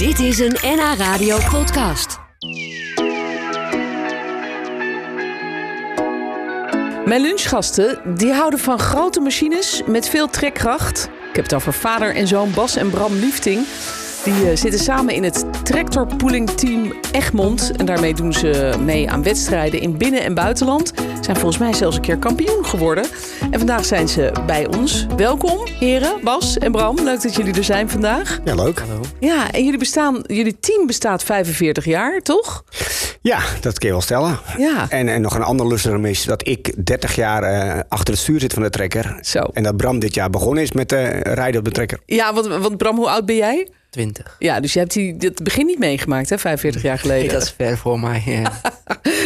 Dit is een NH Radio podcast. Mijn lunchgasten die houden van grote machines met veel trekkracht. Ik heb het over vader en zoon Bas en Bram Liefting. Die eh, zitten samen in het tractorpooling-team Egmond. En daarmee doen ze mee aan wedstrijden in binnen- en buitenland. Zijn volgens mij zelfs een keer kampioen geworden. En vandaag zijn ze bij ons. Welkom, heren, Bas en Bram. Leuk dat jullie er zijn vandaag. Ja, leuk. Ja, en jullie, bestaan, jullie team bestaat 45 jaar, toch? Ja, dat kun je wel stellen. Ja. En, en nog een ander lustrum is dat ik 30 jaar eh, achter het stuur zit van de trekker. Zo. En dat Bram dit jaar begonnen is met eh, rijden op de trekker. Ja, want, want Bram, hoe oud ben jij? 20. Ja, dus je hebt die, het begin niet meegemaakt, hè, 45 jaar geleden. Nee, dat is ver voor mij. ja.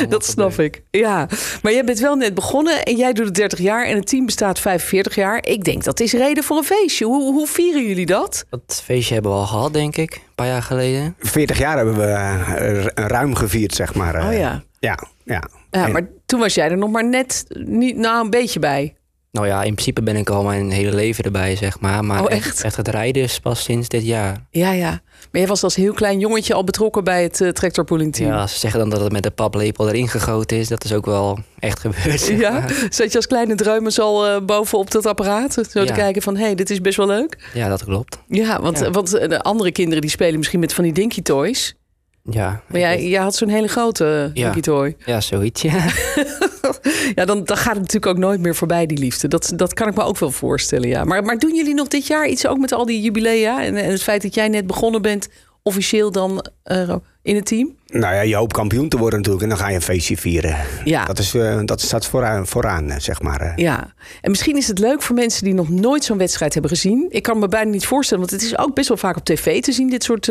Dat snap ik. Ja, maar jij bent wel net begonnen en jij doet het 30 jaar en het team bestaat 45 jaar. Ik denk dat is reden voor een feestje. Hoe, hoe vieren jullie dat? Dat feestje hebben we al gehad, denk ik. Een paar jaar geleden. 40 jaar hebben we eh, ruim gevierd, zeg maar. eh. Oh ja. Ja, ja. Ja, En- maar toen was jij er nog maar net niet, nou een beetje bij. Nou ja, in principe ben ik al mijn hele leven erbij, zeg maar. Maar Oh, echt? echt het rijden is pas sinds dit jaar. Ja, ja. Maar jij was als heel klein jongetje al betrokken bij het uh, tractorpooling team. Ja, ze zeggen dan dat het met de paplepel erin gegoten is. Dat is ook wel echt gebeurd. zeg Ja? maar. Zat je als kleine dreumes al eh, bovenop dat apparaat? Zo te kijken van, hé, hey, dit is best wel leuk. Ja, dat klopt. Ja, want, Ja. want eh, de andere kinderen die spelen misschien met van die dinky toys. Ja, Maar jij, jij had zo'n hele grote Ja. dinky toy. ja zoiets, ja. Ja, dan, dan gaat het natuurlijk ook nooit meer voorbij, die liefde. Dat, dat kan ik me ook wel voorstellen, ja. Maar, maar doen jullie nog dit jaar iets ook met al die jubilea? En, en het feit dat jij net begonnen bent, officieel dan eh, in het team? Nou ja, je hoopt kampioen te worden natuurlijk. En dan ga je een feestje vieren. Ja. Dat, is, eh, dat staat vooraan, vooraan eh, zeg maar. eh. Ja, en misschien is het leuk voor mensen die nog nooit zo'n wedstrijd hebben gezien. Ik kan me bijna niet voorstellen, want het is ook best wel vaak op tv te zien, dit soort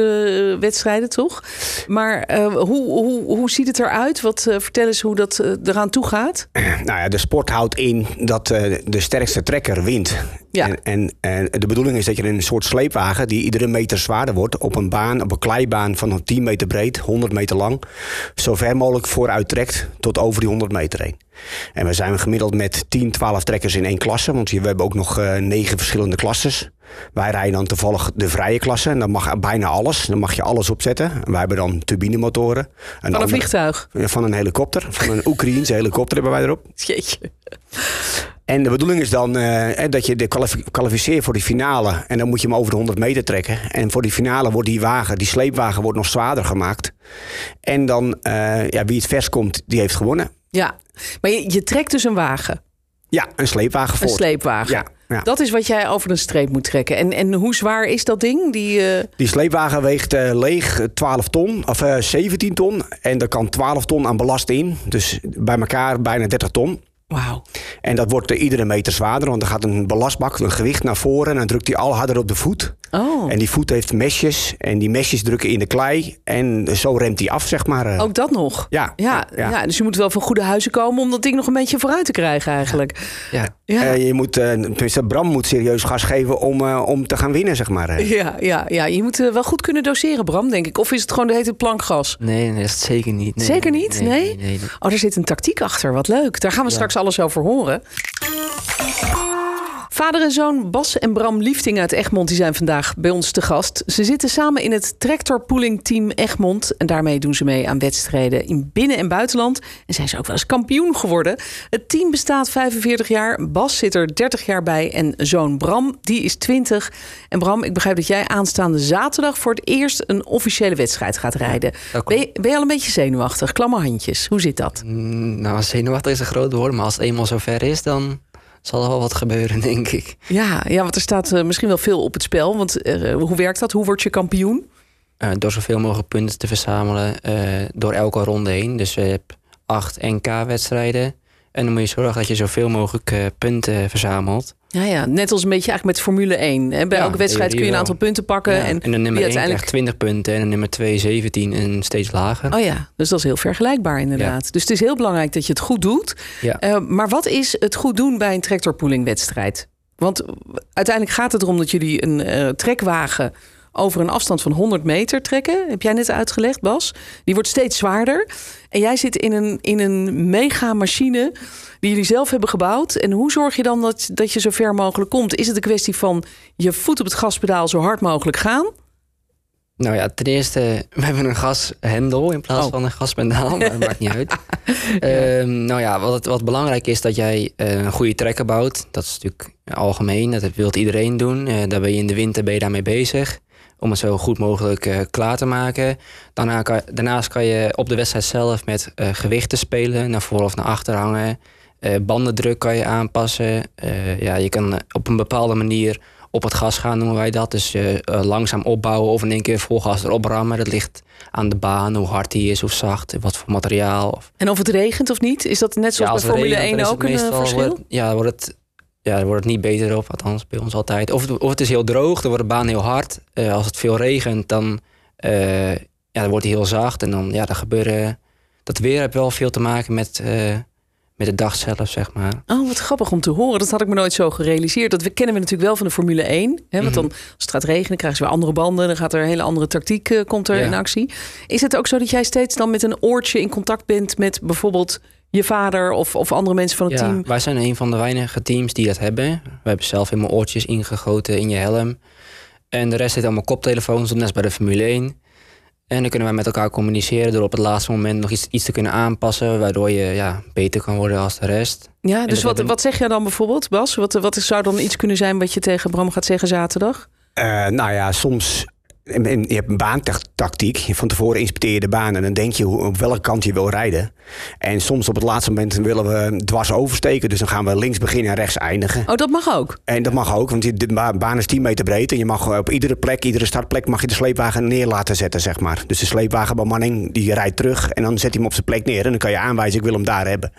wedstrijden, toch? Maar hoe, hoe, hoe ziet het eruit? Wat, vertel eens hoe dat eraan toe gaat. Nou ja, de sport houdt in dat de sterkste trekker wint. Ja. En, en, en de bedoeling is dat je een soort sleepwagen... die iedere meter zwaarder wordt... op een baan, op een kleibaan van 10 meter breed, 100 meter lang... zo ver mogelijk vooruit trekt tot over die 100 meter heen. En we zijn gemiddeld met 10, 12 trekkers in één klasse... want we hebben ook nog eh, negen verschillende klasses. Wij rijden dan toevallig de vrije klasse... en dan mag bijna alles, dan mag je alles opzetten. En wij hebben dan turbinemotoren. Van een andere- vliegtuig. Van een helikopter, van een Oekraïense helikopter hebben wij erop. Jeetje. En de bedoeling is dan eh, dat je de kwalif- kwalificeert voor die finale. En dan moet je hem over de 100 meter trekken. En voor die finale wordt die wagen, die sleepwagen, wordt nog zwaarder gemaakt. En dan, eh, ja, wie het vers komt, die heeft gewonnen. Ja, maar je, je trekt dus een wagen, Ja, een sleepwagen een voor. sleepwagen. Ja, ja. Dat is wat jij over een streep moet trekken. En, en hoe zwaar is dat ding? Die, eh, Die sleepwagen weegt leeg eh, 12 ton, of eh, 17 ton. En er kan 12 ton aan belast in. Dus bij elkaar bijna 30 ton. Wauw. En dat wordt eh, iedere meter zwaarder, want er gaat een belastbak, een gewicht naar voren. En dan drukt hij al harder op de voet. Oh, En die voet heeft mesjes. En die mesjes drukken in de klei. En zo remt hij af, zeg maar. eh. ook dat nog. Ja, Ja, ja. ja. dus je moet wel van goede huizen komen om dat ding nog een beetje vooruit te krijgen eigenlijk. Ja. Ja, Eh, je moet, eh, tenminste, Bram moet serieus gas geven om, eh, om te gaan winnen, zeg maar. ja, ja, ja. je moet wel goed kunnen doseren, Bram, denk ik. Of is het gewoon de hete plankgas? Nee, nee, dat is het zeker niet. Nee, Zeker niet? Nee? Nee, nee, nee. Oh, daar zit een tactiek achter. Wat leuk. Daar gaan we Ja. straks alles over horen. Vader en zoon Bas en Bram Liefting uit Egmond die zijn vandaag bij ons te gast. Ze zitten samen in het tractorpooling team Egmond. En daarmee doen ze mee aan wedstrijden in binnen- en buitenland. En zijn ze ook wel eens kampioen geworden. Het team bestaat 45 jaar. Bas zit er 30 jaar bij. En zoon Bram, die is 20. En Bram, ik begrijp dat jij aanstaande zaterdag voor het eerst een officiële wedstrijd gaat rijden. dat ben, je, ben je al een beetje zenuwachtig? Klamme handjes. Hoe zit dat? Mm, Nou, zenuwachtig is een groot woord. Maar als het eenmaal zover is, dan zal er wel wat gebeuren, denk ik. Ja, ja want er staat eh, misschien wel veel op het spel. Want eh, hoe werkt dat? Hoe word je kampioen? Eh, door zoveel mogelijk punten te verzamelen door elke ronde heen. Dus we hebben acht NK-wedstrijden. En dan moet je zorgen dat je zoveel mogelijk eh, punten verzamelt. Ja, ja, net als een beetje eigenlijk met Formule 1. Hè? Bij Ja, elke wedstrijd kun je een aantal punten pakken. Ja, En, en, de nummer wie 1 uiteindelijk... krijgt 20 punten en de nummer 2 17 en steeds lager. Oh ja, dus dat is heel vergelijkbaar inderdaad. Dus het is heel belangrijk dat je het goed doet. Ja. Eh, maar wat is het goed doen bij een tractorpoolingwedstrijd? Want uiteindelijk gaat het erom dat jullie een eh, trekwagen over een afstand van 100 meter trekken. Heb jij net uitgelegd, Bas? Die wordt steeds zwaarder. En jij zit in een, in een mega machine die jullie zelf hebben gebouwd. En hoe zorg je dan dat, dat je zo ver mogelijk komt? Is het een kwestie van je voet op het gaspedaal zo hard mogelijk gaan? Nou ja, ten eerste, we hebben een gashendel in plaats Oh. van een gaspedaal, maar dat maakt niet uit. Ehm, nou ja, wat, wat belangrijk is dat jij eh, een goede trekker bouwt. Dat is natuurlijk algemeen, dat wil iedereen doen. Eh, daar ben je in de winter ben je daarmee bezig. Om het zo goed mogelijk eh, klaar te maken. Daarna kan, daarnaast kan je op de wedstrijd zelf met eh, gewichten spelen. Naar voor of naar achter hangen. Eh, bandendruk kan je aanpassen. Ja, je kan op een bepaalde manier op het gas gaan, noemen wij dat. Dus langzaam opbouwen of in één keer vol gas erop rammen. Dat ligt aan de baan, hoe hard die is, hoe zacht, wat voor materiaal. Of, En of het regent of niet, is dat net zoals als bij Formule regent, 1 dan ook een verschil? wordt- ja, wordt het, ja, dan wordt het niet beter op, althans bij ons altijd. Of het, of het is heel droog, dan wordt de baan heel hard. Eh, als het veel regent, dan, eh, ja, dan wordt hij heel zacht. En dan, ja, dan gebeuren... Dat weer heeft wel veel te maken met, eh, met de dag zelf, zeg maar. Oh, wat grappig om te horen. Dat had ik me nooit zo gerealiseerd. Dat we kennen we natuurlijk wel van de Formule 1. Hè? Want Mhm. dan, als het gaat regenen, krijgen ze weer andere banden. Dan gaat er een hele andere tactiek komt er Ja. in actie. Is het ook zo dat jij steeds dan met een oortje in contact bent met bijvoorbeeld je vader of, of andere mensen van het Ja, team? wij zijn een van de weinige teams die dat hebben. We hebben zelf helemaal oortjes ingegoten in je helm. En de rest zit allemaal koptelefoons op, net als bij de Formule 1. En dan kunnen wij met elkaar communiceren door op het laatste moment nog iets, iets te kunnen aanpassen, waardoor je ja, beter kan worden als de rest. Ja, dus wat, hebben- wat zeg jij dan bijvoorbeeld, Bas? Wat, wat zou dan iets kunnen zijn wat je tegen Bram gaat zeggen zaterdag? Eh, nou ja, soms. En- en Je hebt een baantactiek. Van tevoren inspecteer je de baan en dan denk je hoe, op welke kant je wil rijden. En soms op het laatste moment willen we dwars oversteken. Dus dan gaan we links beginnen en rechts eindigen. Oh, dat mag ook. En dat mag ook, want de ba- baan is 10 meter breed. En je mag op iedere plek, iedere startplek, mag je de sleepwagen neer laten zetten, zeg maar. Dus de sleepwagenbemanning die rijdt terug en dan zet hij hem op zijn plek neer. En dan kan je aanwijzen, ik wil hem daar hebben.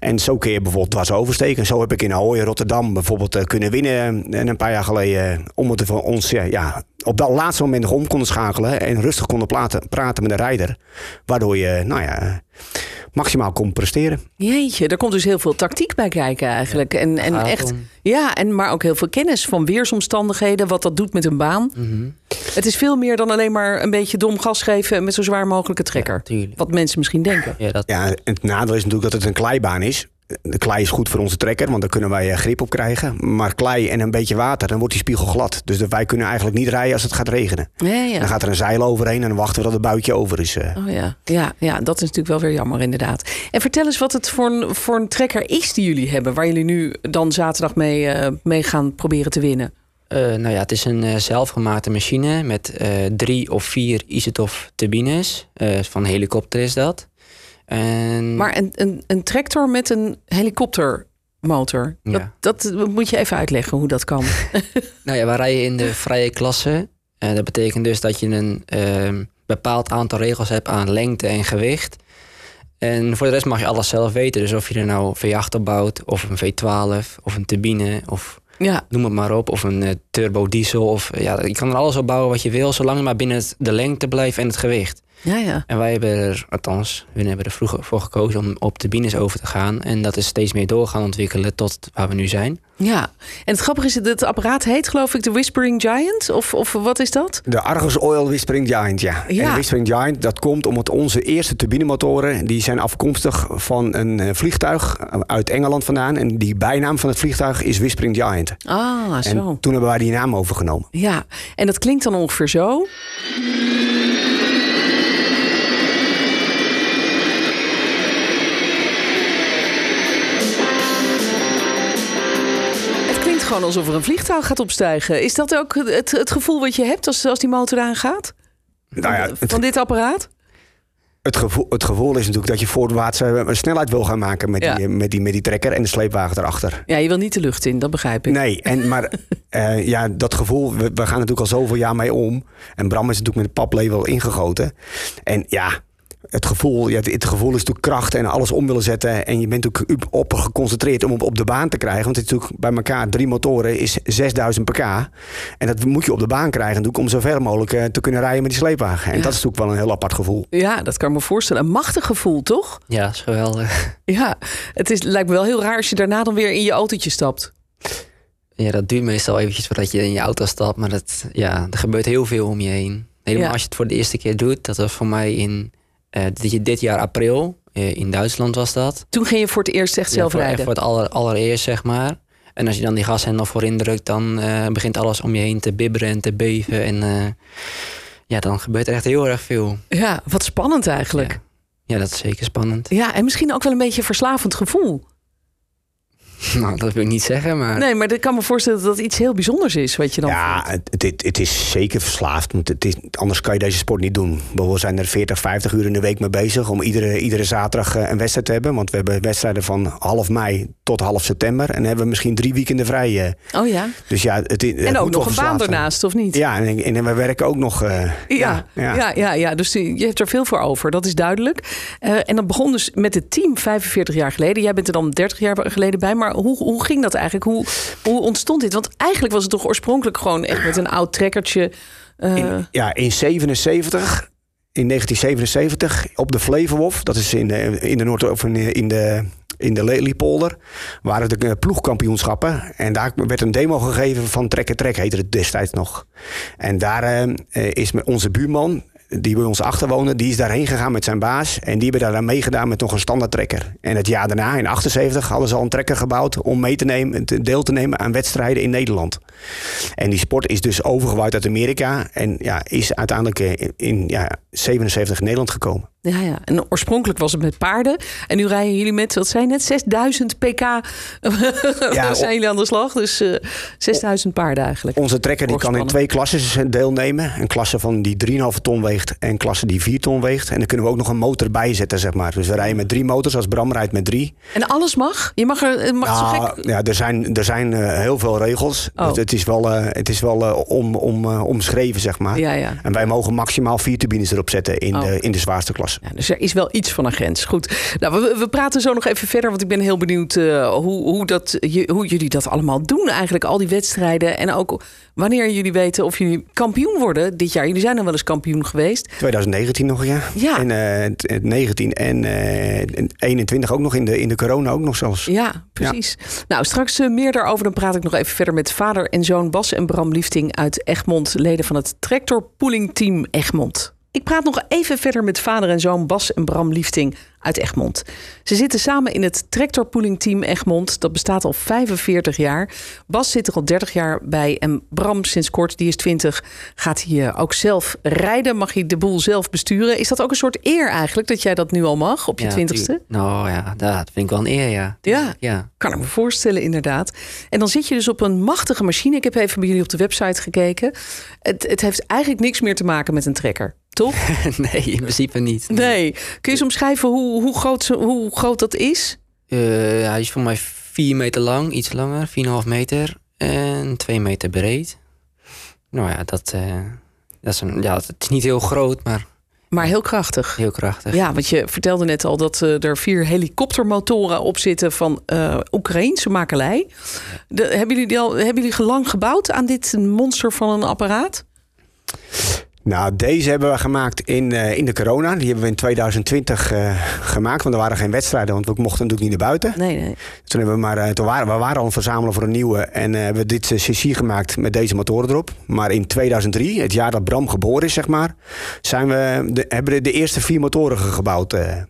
En zo kun je bijvoorbeeld dwars oversteken. En zo heb ik in Ahoy Rotterdam bijvoorbeeld eh, kunnen winnen. En een paar jaar geleden, eh, omdat we voor ons ja, ja, op dat laatste moment om konden schakelen. En rustig konden praten, praten met de rijder. Waardoor je, nou ja, maximaal kon presteren. Jeetje, er komt dus heel veel tactiek bij kijken eigenlijk. En, en Gaat echt, om. ja, en maar ook heel veel kennis van weersomstandigheden, wat dat doet met een baan. Mhm. Het is veel meer dan alleen maar een beetje dom gas geven met zo zwaar mogelijke trekker. Wat mensen misschien denken. Ja, dat, Ja, het nadeel is natuurlijk dat het een kleibaan is. De klei is goed voor onze trekker, want daar kunnen wij eh, grip op krijgen. Maar klei en een beetje water, dan wordt die spiegel glad. Dus wij kunnen eigenlijk niet rijden als het gaat regenen. Ja, ja. Dan gaat er een zeil overheen en dan wachten we dat het buitje over is. eh. Oh ja. Ja, ja, dat is natuurlijk wel weer jammer inderdaad. En vertel eens wat het voor een, voor een trekker is die jullie hebben... waar jullie nu dan zaterdag mee, eh, mee gaan proberen te winnen. Eh, nou ja, het is een eh, zelfgemaakte machine met eh, drie of vier Isotov turbines. Eh, van een helikopter is dat. En, Maar een, een, een tractor met een helikoptermotor... Dat, Ja. dat moet je even uitleggen hoe dat kan. Nou ja, we rijden in de vrije klasse. Eh, dat betekent dus dat je een ehm, bepaald aantal regels hebt aan lengte en gewicht. En voor de rest mag je alles zelf weten. Dus of je er nou V8 op bouwt, of een V12, of een turbine, of ja, noem het maar op. Of een eh, turbo diesel. Of, ja, je kan er alles op bouwen wat je wil, zolang je maar binnen het- de lengte blijft en het gewicht. Ja, ja. En wij hebben er, althans, we hebben er vroeger voor gekozen om op turbines over te gaan. En dat is steeds meer door gaan ontwikkelen tot waar we nu zijn. Ja, en het grappige is dat het apparaat heet geloof ik de Whispering Giant. Of, of wat is dat? De Argus Oil Whispering Giant, ja. Ja. En de Whispering Giant, dat komt omdat onze eerste turbinemotoren... die zijn afkomstig van een eh, vliegtuig uit Engeland vandaan. En die bijnaam van het vliegtuig is Whispering Giant. Ah, zo. En toen hebben wij die naam overgenomen. Ja, en dat klinkt dan ongeveer zo. Gewoon alsof er een vliegtuig gaat opstijgen. Is dat ook het, het gevoel wat je hebt als, als die motor aangaat? Nou ja, het, Van dit apparaat? het, gevoel, het gevoel is natuurlijk dat je voorwaarts eh, een snelheid wil gaan maken... Met, Ja. die, met, die, met die trekker en de sleepwagen erachter. Ja, je wil niet de lucht in, dat begrijp ik. Nee, en, maar eh, ja, dat gevoel, we, we gaan natuurlijk al zoveel jaar mee om. En Bram is natuurlijk met de paplepel ingegoten. En ja, het gevoel, ja, het, het gevoel is natuurlijk kracht en alles om willen zetten. En je bent natuurlijk op geconcentreerd om op, op de baan te krijgen. Want het is natuurlijk bij elkaar drie motoren is 6000 pk. En dat moet je op de baan krijgen natuurlijk om zo ver mogelijk eh, te kunnen rijden met die sleepwagen. En Ja. dat is natuurlijk wel een heel apart gevoel. Ja, dat kan ik me voorstellen. Een machtig gevoel, toch? Ja, dat is geweldig. Ja, het is, lijkt me wel heel raar als je daarna dan weer in je autootje stapt. Ja, dat duurt meestal eventjes voordat je in je auto stapt. Maar dat, ja, er gebeurt heel veel om je heen. Helemaal Ja. als je het voor de eerste keer doet. Dat was voor mij in dit, dit jaar april. eh, in Duitsland was dat. Toen ging je voor het eerst echt Ja, zelf voor, echt rijden. voor het aller, allereerst, zeg maar. En als je dan die gashendel voorin drukt, dan eh, begint alles om je heen te bibberen en te beven. En eh, ja, dan gebeurt er echt heel erg veel. Ja, wat spannend eigenlijk. Ja. Ja, dat is zeker spannend. Ja, en misschien ook wel een beetje een verslavend gevoel. Nou, dat wil ik niet zeggen, maar... Nee, maar ik kan me voorstellen dat dat iets heel bijzonders is wat je dan Ja, het, het, het is zeker verslaafd. Want het is, anders kan je deze sport niet doen. We zijn er 40, 50 uur in de week mee bezig om iedere, iedere zaterdag eh, een wedstrijd te hebben. Want we hebben wedstrijden van half mei tot half september. En dan hebben we misschien drie weekenden vrij. eh. Oh ja. Dus ja, het, het En ook nog een baan ernaast, of niet? Ja, en, en we werken ook nog. eh, Ja, ja, ja. ja, Dus je hebt er veel voor over, dat is duidelijk. Eh, en dat begon dus met het team 45 jaar geleden. Jij bent er dan 30 jaar geleden bij. Maar hoe, hoe ging dat eigenlijk? Hoe, hoe ontstond dit? Want eigenlijk was het toch oorspronkelijk gewoon echt met een oud trekkertje. eh, ja, in 77, in 1977, op de Flevowof, dat is in de, in de Noord of in de, in de, Lelypolder, waren de eh, ploegkampioenschappen. En daar werd een demo gegeven van Trek en Trek, heette het destijds nog. En daar eh, eh, is onze buurman, die bij ons achterwoonde, die is daarheen gegaan met zijn baas. En die hebben daar aan meegedaan met nog een standaard trekker. En het jaar daarna, in 78, hadden ze al een trekker gebouwd om mee te nemen, deel te nemen aan wedstrijden in Nederland. En die sport is dus overgewaaid uit Amerika en ja, is uiteindelijk eh, in, in ja, 77 in Nederland gekomen. Ja, ja. En oorspronkelijk was het met paarden. En nu rijden jullie met, wat zei je net, 6000 pk. Ja, zijn jullie aan de slag. Dus eh 6000 paarden eigenlijk. Onze trekker die kan in twee klassen deelnemen. Een klasse van die 3,5 ton weegt en een klasse die 4 ton weegt. En dan kunnen we ook nog een motor bijzetten, zeg maar. Dus we rijden met drie motors, als Bram rijdt met drie. En alles mag? Je mag er mag zo Nou, gek. ja, er zijn, er zijn eh, heel veel regels. Oh. Dus het is wel, eh, het is wel om, om, omschreven, zeg maar. Ja, ja. En wij mogen maximaal vier turbines erop zetten in, Oh. de, in de zwaarste klasse. Ja, dus er is wel iets van een grens. Goed. Nou, we, we praten zo nog even verder, want ik ben heel benieuwd eh, hoe, hoe, dat, je- hoe jullie dat allemaal doen eigenlijk. Al die wedstrijden en ook wanneer jullie weten of jullie kampioen worden dit jaar. Jullie zijn dan wel eens kampioen geweest. 2019 nog, ja. Ja. En eh, t- eh, 19 en eh, 21 ook nog, in de, in de corona ook nog zelfs. Ja, precies. Nou, straks eh, meer daarover. Dan praat ik nog even verder met vader en zoon Bas en Bram Liefting uit Egmond. Leden van het Tractor Pooling Team Egmond. Ik praat nog even verder met vader en zoon Bas en Bram Liefting uit Egmond. Ze zitten samen in het Tractor Pooling Team Egmond. Dat bestaat al 45 jaar. Bas zit er al 30 jaar bij. En Bram sinds kort, die is 20, gaat hij ook zelf rijden. Mag hij de boel zelf besturen. Is dat ook een soort eer eigenlijk, dat jij dat nu al mag op je Ja, twintigste? tuurlijk. Nou ja, dat vind ik wel een eer, ja. Ja. Ja. Kan ik me voorstellen, inderdaad. En dan zit je dus op een machtige machine. Ik heb even bij jullie op de website gekeken. Het, het heeft eigenlijk niks meer te maken met een trekker, toch? nee, in principe niet. Nee. Kun je eens omschrijven hoe, hoe, groot, hoe groot dat is? Eh, hij is voor mij 4 meter lang, iets langer, 4,5 meter. En 2 meter breed. Nou ja, dat, eh, dat is een, ja, het is niet heel groot, maar Maar heel krachtig. heel krachtig. Ja, want je vertelde net al dat eh, er vier helikoptermotoren op zitten van eh Oekraïense makelij. De, hebben, jullie die al, hebben jullie lang gebouwd aan dit monster van een apparaat? Nou, deze hebben we gemaakt in, eh, in de corona. Die hebben we in 2020 eh, gemaakt. Want er waren geen wedstrijden, want we mochten natuurlijk niet naar buiten. Nee, nee. Toen hebben we maar, eh, toen waren, we waren al een verzamelen voor een nieuwe. En hebben we dit CC gemaakt met deze motoren erop. Maar in 2003, het jaar dat Bram geboren is, zeg maar, zijn we de, hebben we de eerste vier motoren ge- gebouwd. en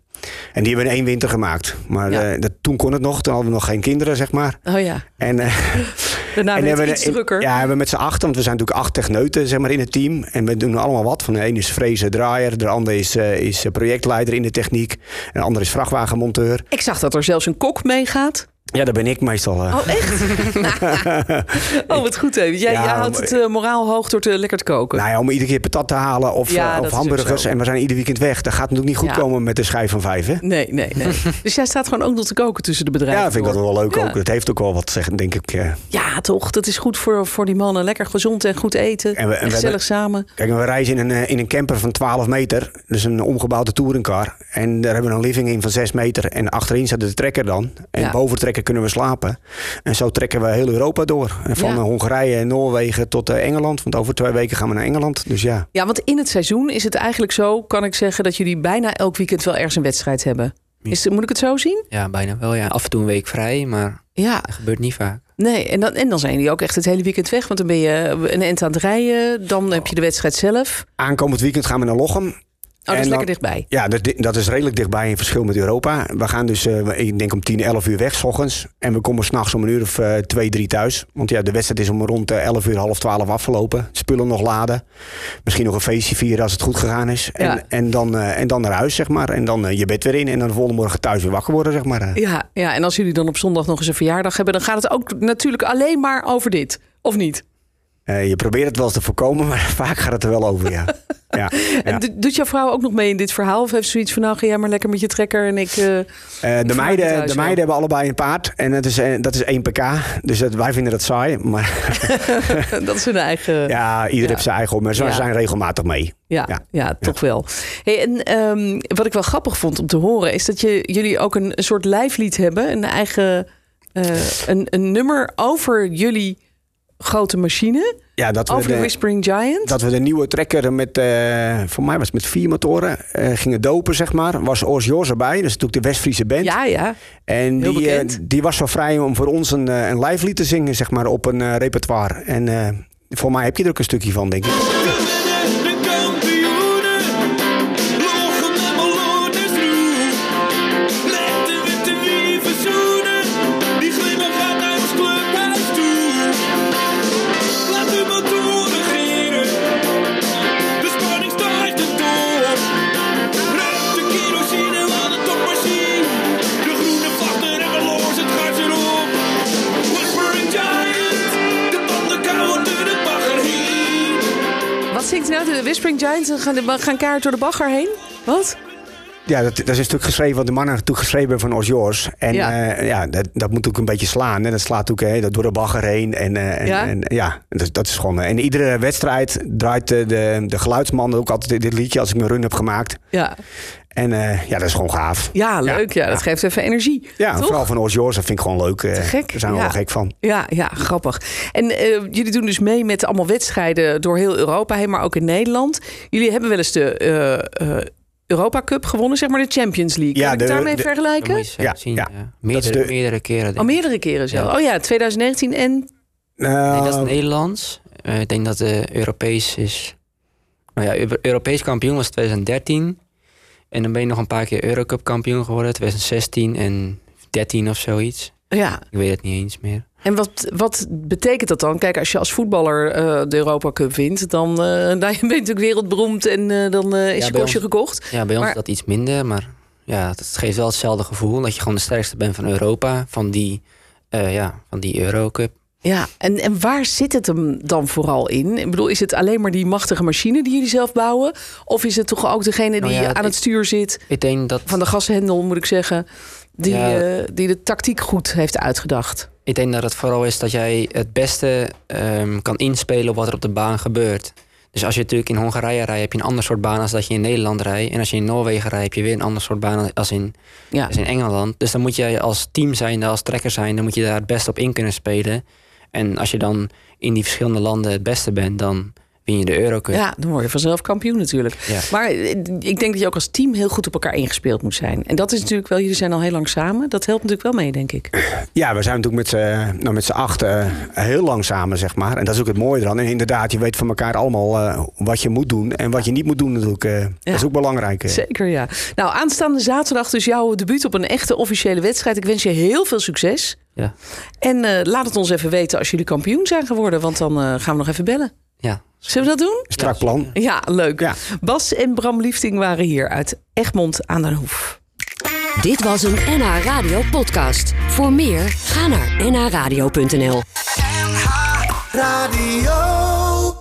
die hebben we in één winter gemaakt. Maar Ja. dat, toen kon het nog, toen hadden we nog geen kinderen, zeg maar. Oh ja. En, Daarna en hebben we iets drukker. Ja, hebben we met z'n achten, want we zijn natuurlijk acht techneuten zeg maar, in het team. En we doen allemaal wat. Van de een is frezen, draaier, de ander is, eh, is projectleider in de techniek. En de ander is vrachtwagenmonteur. Ik zag dat er zelfs een kok meegaat. Ja, dat ben ik meestal. eh. Oh, echt? oh, wat goed. Hè. Jij, Ja, jij houdt het eh, moraal hoog door te lekker te koken. Nou ja, om iedere keer patat te halen of, Ja, eh, dat of hamburgers. En we zijn ieder weekend weg. Dat gaat natuurlijk niet goed Ja. komen met de schijf van vijf, hè? Nee, nee, nee. dus jij staat gewoon ook nog te koken tussen de bedrijven. Ja, vind ik dat wel leuk ook. Het heeft ook wel wat zeggen, denk ik. Ja, toch. Dat is goed voor, voor die mannen. Lekker gezond en goed eten. En we- en gezellig samen. Kijk, we reizen in een, in een camper van 12 meter. Dus een omgebouwde touringcar. En daar hebben we een living in van 6 meter. En achterin zit de trekker dan. En Ja. boven de kunnen we slapen. En zo trekken we heel Europa door. En van Ja. eh, Hongarije en Noorwegen tot eh, Engeland. Want over twee weken gaan we naar Engeland. Dus ja. Ja, want in het seizoen is het eigenlijk zo, kan ik zeggen, dat jullie bijna elk weekend wel ergens een wedstrijd hebben. Is, moet ik het zo zien? Ja, bijna wel. Ja. Af en toe een week vrij, maar Ja, dat gebeurt niet vaak. nee. En dan, en dan zijn jullie ook echt het hele weekend weg. Want dan ben je een end aan het rijden. Dan heb je de wedstrijd zelf. Aankomend weekend gaan we naar Lochem. Dat is En lekker dichtbij. Ja, dat, dat is redelijk dichtbij in verschil met Europa. We gaan dus, eh, ik denk om 10, 11 uur weg, s ochtends. En we komen s'nachts om een uur of eh 2, 3 thuis. Want ja, de wedstrijd is om rond eh, 11 uur, half 12 afgelopen. Spullen nog laden. Misschien nog een feestje vieren als het goed gegaan is. En, Ja. en, dan, eh, en dan naar huis, zeg maar. En dan eh, je bed weer in. En dan de volgende morgen thuis weer wakker worden, zeg maar. eh. Ja, ja, en als jullie dan op zondag nog eens een verjaardag hebben, dan gaat het ook natuurlijk alleen maar over dit. Of niet? Eh, je probeert het wel eens te voorkomen, maar vaak gaat het er wel over, ja. ja, En ja. doet jouw vrouw ook nog mee in dit verhaal? Of heeft ze zoiets van, nou ga jij maar lekker met je trekker en ik... Eh, de, meiden, thuis de meiden hebben allebei een paard. En het is, dat is 1 pk. Dus dat, wij vinden dat saai. Maar dat is hun eigen... ja, ieder Ja. heeft zijn eigen. Maar ze zijn regelmatig mee. Ja, ja. Toch wel. Hey, en ehm, wat ik wel grappig vond om te horen... is dat je, jullie ook een, een soort lijflied hebben. Een eigen een, een nummer over jullie grote machine. Ja, dat we, Over de de, Whispering Giant. dat we de nieuwe trekker met, eh, voor mij was het met vier motoren, eh, gingen dopen, zeg maar. Was Ors Jos erbij, dus natuurlijk de West-Friese band. Ja, ja. en heel die, eh, die was zo vrij om voor ons een, een live lied te zingen, zeg maar, op een repertoire. En voor mij heb je er ook een stukje van, denk ik. Gaan, de, gaan kaart door de bagger heen? Wat? Ja, dat, dat is een stuk geschreven wat de mannen natuurlijk geschreven hebben van Ors Jos. En Ja. ja, ja dat, dat moet ook een beetje slaan. En dat slaat ook hè, dat door de bagger heen. En, eh, en, Ja? en ja, dat, dat is gewoon. eh, En iedere wedstrijd draait de, de, de geluidsman ook altijd dit liedje als ik mijn run heb gemaakt. Ja, En eh, ja, dat is gewoon gaaf. ja leuk. Ja, dat ja. geeft even energie. Ja, toch? vooral van Ors Jos, dat vind ik gewoon leuk. eh, gek, Daar zijn we ja. wel gek van. Ja, ja, grappig. En eh, jullie doen dus mee met allemaal wedstrijden door heel Europa heen, maar ook in Nederland. Jullie hebben wel eens de eh, eh, Europa Cup gewonnen, zeg maar de Champions League. Ja, kan ik het de- daarmee de- vergelijken? je Ja, zien. ja. Ja. Dat is Meerdere, de- meerdere keren. denk Al ik. meerdere keren zo. Ja. Oh ja, 2019 en... Nee, dat is Nederlands. Eh, ik denk dat de Europees is. Nou ja, Eu- Europees kampioen was 2013. En dan ben je nog een paar keer Eurocup kampioen geworden. 2016 en 13 of zoiets. Ja, Ik weet het niet eens meer. en wat, wat betekent dat dan? Kijk, als je als voetballer eh, de Europa Cup wint, dan, eh, dan ben je natuurlijk wereldberoemd en eh, dan is Ja, je kostje gekocht. Ja, bij ons Maar- is dat iets minder. Maar ja, het geeft wel hetzelfde gevoel. Dat je gewoon de sterkste bent van Europa. Van die, ja, van die Eurocup. Ja, en, en waar zit het hem dan vooral in? Ik bedoel, is het alleen maar die machtige machine die jullie zelf bouwen? Of is het toch ook degene die Nou ja, aan het stuur zit, Ik denk dat, van de gashendel moet ik zeggen, die, Ja. eh, die de tactiek goed heeft uitgedacht? ik denk dat het vooral is dat jij het beste ehm, kan inspelen op wat er op de baan gebeurt. Dus als je natuurlijk in Hongarije rijdt, heb je een ander soort baan als dat je in Nederland rijdt. En als je in Noorwegen rijdt, heb je weer een ander soort baan als in, Ja, als in Engeland. Dus dan moet jij als team zijn, als trekker zijn, dan moet je daar het beste op in kunnen spelen. En als je dan in die verschillende landen het beste bent, dan win je de Eurocup. ja, dan word je vanzelf kampioen natuurlijk. Ja. Maar eh, ik denk dat je ook als team heel goed op elkaar ingespeeld moet zijn. En dat is natuurlijk wel, jullie zijn al heel lang samen. Dat helpt natuurlijk wel mee, denk ik. Ja, we zijn natuurlijk met z'n nou, met acht eh, heel lang samen, zeg maar. En dat is ook het mooie eraan. En inderdaad, je weet van elkaar allemaal eh, wat je moet doen en wat je niet moet doen natuurlijk. eh, Dat is ook belangrijk. Zeker, ja. Nou, aanstaande zaterdag dus jouw debuut op een echte officiële wedstrijd. Ik wens je heel veel succes. Ja. En eh, laat het ons even weten als jullie kampioen zijn geworden, want dan eh, gaan we nog even bellen. Ja. Zullen we dat doen? Strak plan. Ja, leuk. Ja. Bas en Bram Liefting waren hier uit Egmond aan den Hoef. Dit was een NH Radio podcast. Voor meer, ga naar nhradio.nl. Radio.